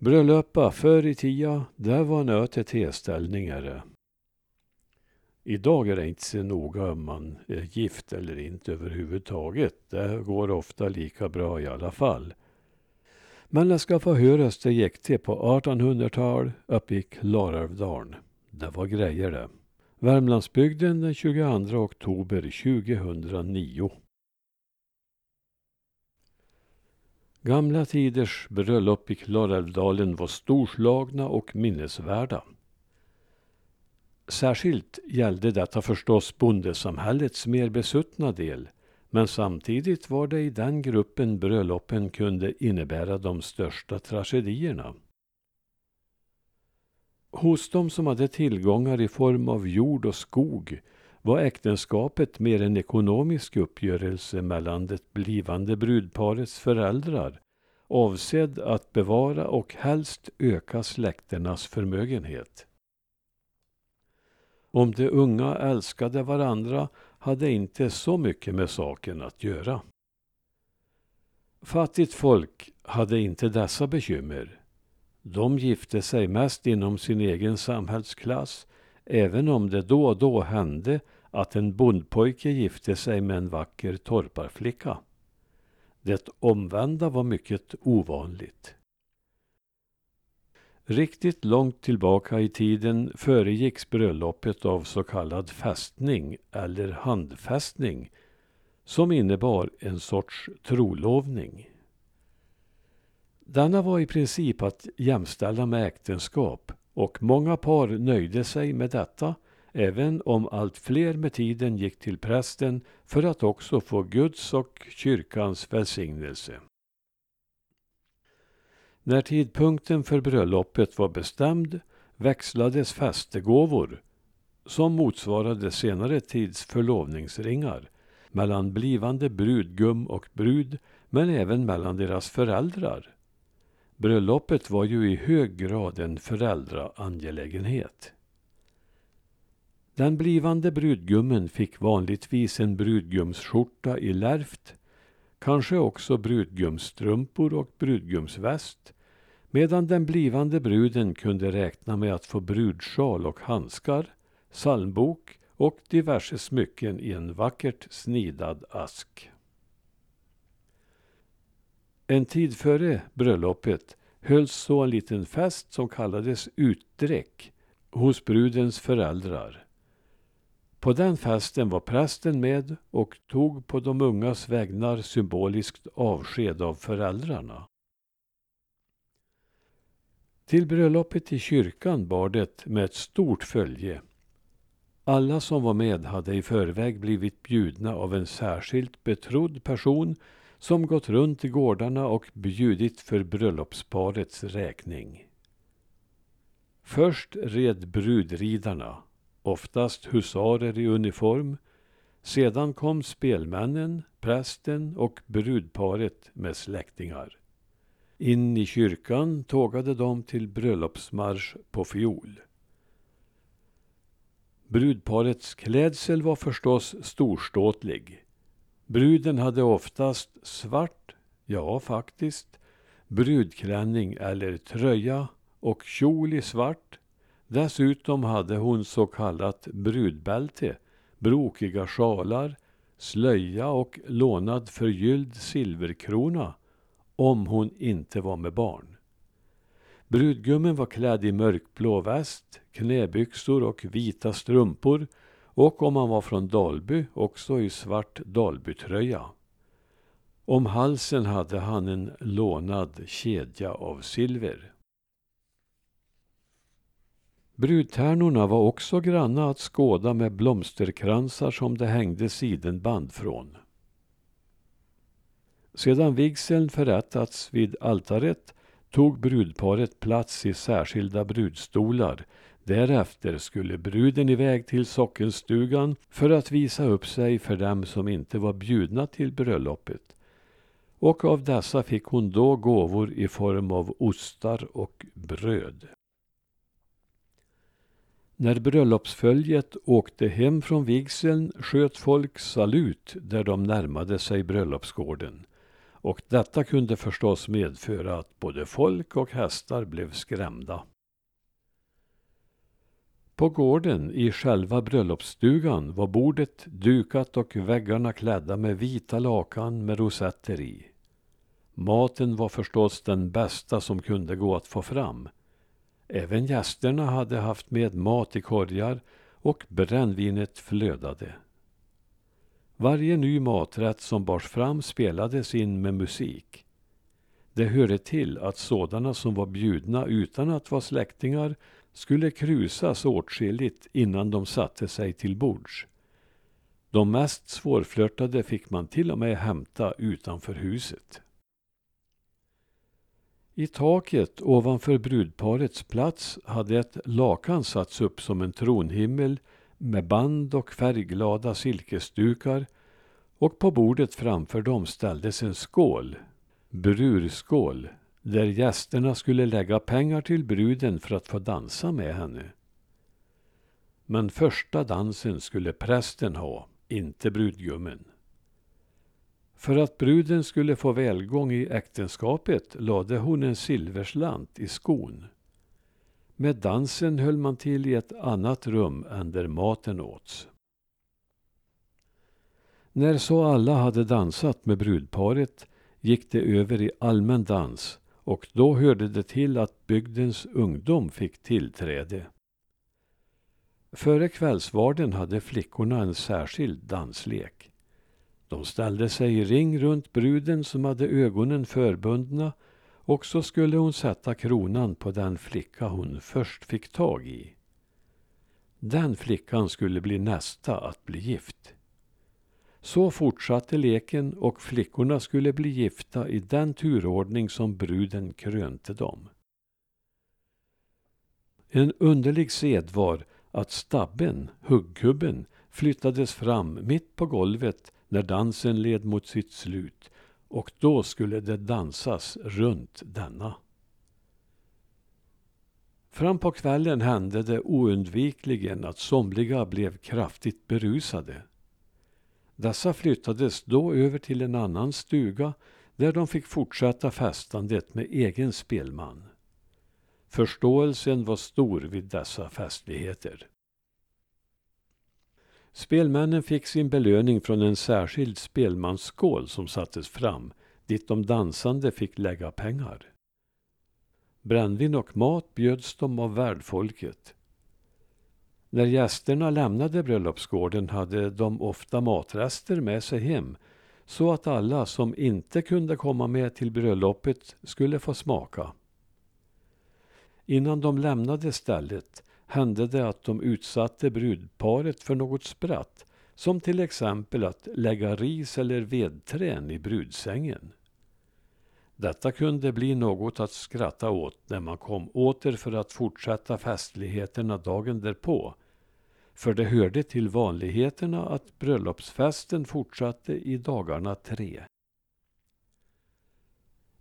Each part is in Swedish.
Bröllopa förr i tida, det var nöte tillställningar. Idag är det inte så noga om man är gift eller inte överhuvudtaget. Det går ofta lika bra i alla fall. Men det ska få höras det gick till på 1800-tal uppe i Klarälvdalen. Det var grejer det. Värmlandsbygden den 22 oktober 2009. Gamla tiders bröllop i Klarälvdalen var storslagna och minnesvärda. Särskilt gällde detta förstås bondesamhällets mer besuttna del, men samtidigt var det i den gruppen bröllopen kunde innebära de största tragedierna. Hos de som hade tillgångar i form av jord och skog var äktenskapet mer en ekonomisk uppgörelse mellan det blivande brudparets föräldrar avsedd att bevara och helst öka släkternas förmögenhet. Om de unga älskade varandra hade inte så mycket med saken att göra. Fattigt folk hade inte dessa bekymmer. De gifte sig mest inom sin egen samhällsklass, även om det då och då hände att en bondpojke gifte sig med en vacker torparflicka. Det omvända var mycket ovanligt. Riktigt långt tillbaka i tiden föregicks bröllopet av så kallad fästning eller handfästning som innebar en sorts trolovning. Denna var i princip att jämställa med äktenskap och många par nöjde sig med detta även om allt fler med tiden gick till prästen för att också få Guds och kyrkans välsignelse. När tidpunkten för bröllopet var bestämd växlades fästegåvor, som motsvarade senare tids förlovningsringar, mellan blivande brudgum och brud, men även mellan deras föräldrar. Bröllopet var ju i hög grad en föräldraangelägenhet. Den blivande brudgummen fick vanligtvis en brudgumsskjorta i lärft, kanske också brudgumsstrumpor och brudgumsväst, medan den blivande bruden kunde räkna med att få brudsjal och handskar, psalmbok och diverse smycken i en vackert snidad ask. En tid före bröllopet hölls så en liten fest som kallades utdräck hos brudens föräldrar. På den festen var prästen med och tog på de ungas vägnar symboliskt avsked av föräldrarna. Till bröllopet i kyrkan bar det med ett stort följe. Alla som var med hade i förväg blivit bjudna av en särskilt betrodd person som gått runt i gårdarna och bjudit för bröllopsparets räkning. Först red brudridarna oftast husarer i uniform. Sedan kom spelmännen, prästen och brudparet med släktingar. In i kyrkan tågade de till bröllopsmarsch på fiol. Brudparets klädsel var förstås storståtlig. Bruden hade oftast svart, ja faktiskt, brudklänning eller tröja och kjol i svart Dessutom hade hon så kallat brudbälte, brokiga sjalar, slöja och lånad förgylld silverkrona om hon inte var med barn. Brudgummen var klädd i mörkblå väst, knäbyxor och vita strumpor och om han var från Dalby också i svart Dalbytröja. Om halsen hade han en lånad kedja av silver. Brudtärnorna var också granna att skåda med blomsterkransar som det hängde sidenband från. Sedan vigseln förrättats vid altaret tog brudparet plats i särskilda brudstolar. Därefter skulle bruden iväg till sockenstugan för att visa upp sig för dem som inte var bjudna till bröllopet. Och av dessa fick hon då gåvor i form av ostar och bröd. När bröllopsföljet åkte hem från vigseln sköt folk salut där de närmade sig bröllopsgården. och detta kunde förstås medföra att både folk och hästar blev skrämda. På gården i själva bröllopsstugan var bordet dukat och väggarna klädda med vita lakan med rosetter i. Maten var förstås den bästa som kunde gå att få fram. Även gästerna hade haft med mat i korgar och brännvinet flödade. Varje ny maträtt som bars fram spelades in med musik. Det hörde till att sådana som var bjudna utan att vara släktingar skulle krusas åtskilligt innan de satte sig till bords. De mest svårflörtade fick man till och med hämta utanför huset. I taket ovanför brudparets plats hade ett lakan satts upp som en tronhimmel med band och färgglada silkesdukar och på bordet framför dem ställdes en skål, brurskål, där gästerna skulle lägga pengar till bruden för att få dansa med henne. Men första dansen skulle prästen ha, inte brudgummen. För att bruden skulle få välgång i äktenskapet lade hon en silverslant i skon. Med dansen höll man till i ett annat rum än där maten åts. När så alla hade dansat med brudparet gick det över i allmän dans och då hörde det till att bygdens ungdom fick tillträde. Före kvällsvarden hade flickorna en särskild danslek. De ställde sig i ring runt bruden som hade ögonen förbundna och så skulle hon sätta kronan på den flicka hon först fick tag i. Den flickan skulle bli nästa att bli gift. Så fortsatte leken och flickorna skulle bli gifta i den turordning som bruden krönte dem. En underlig sed var att stabben, huggkubben, flyttades fram mitt på golvet när dansen led mot sitt slut och då skulle det dansas runt denna. Fram på kvällen hände det oundvikligen att somliga blev kraftigt berusade. Dessa flyttades då över till en annan stuga där de fick fortsätta festandet med egen spelman. Förståelsen var stor vid dessa festligheter. Spelmännen fick sin belöning från en särskild spelmansskål som sattes fram, dit de dansande fick lägga pengar. Brännvin och mat bjöds de av värdfolket. När gästerna lämnade bröllopsgården hade de ofta matrester med sig hem så att alla som inte kunde komma med till bröllopet skulle få smaka. Innan de lämnade stället hände det att de utsatte brudparet för något spratt som till exempel att lägga ris eller vedträn i brudsängen. Detta kunde bli något att skratta åt när man kom åter för att fortsätta festligheterna dagen därpå. För det hörde till vanligheterna att bröllopsfesten fortsatte i dagarna tre.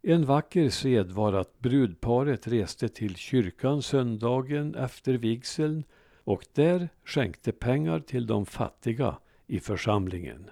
En vacker sed var att brudparet reste till kyrkan söndagen efter vigseln och där skänkte pengar till de fattiga i församlingen.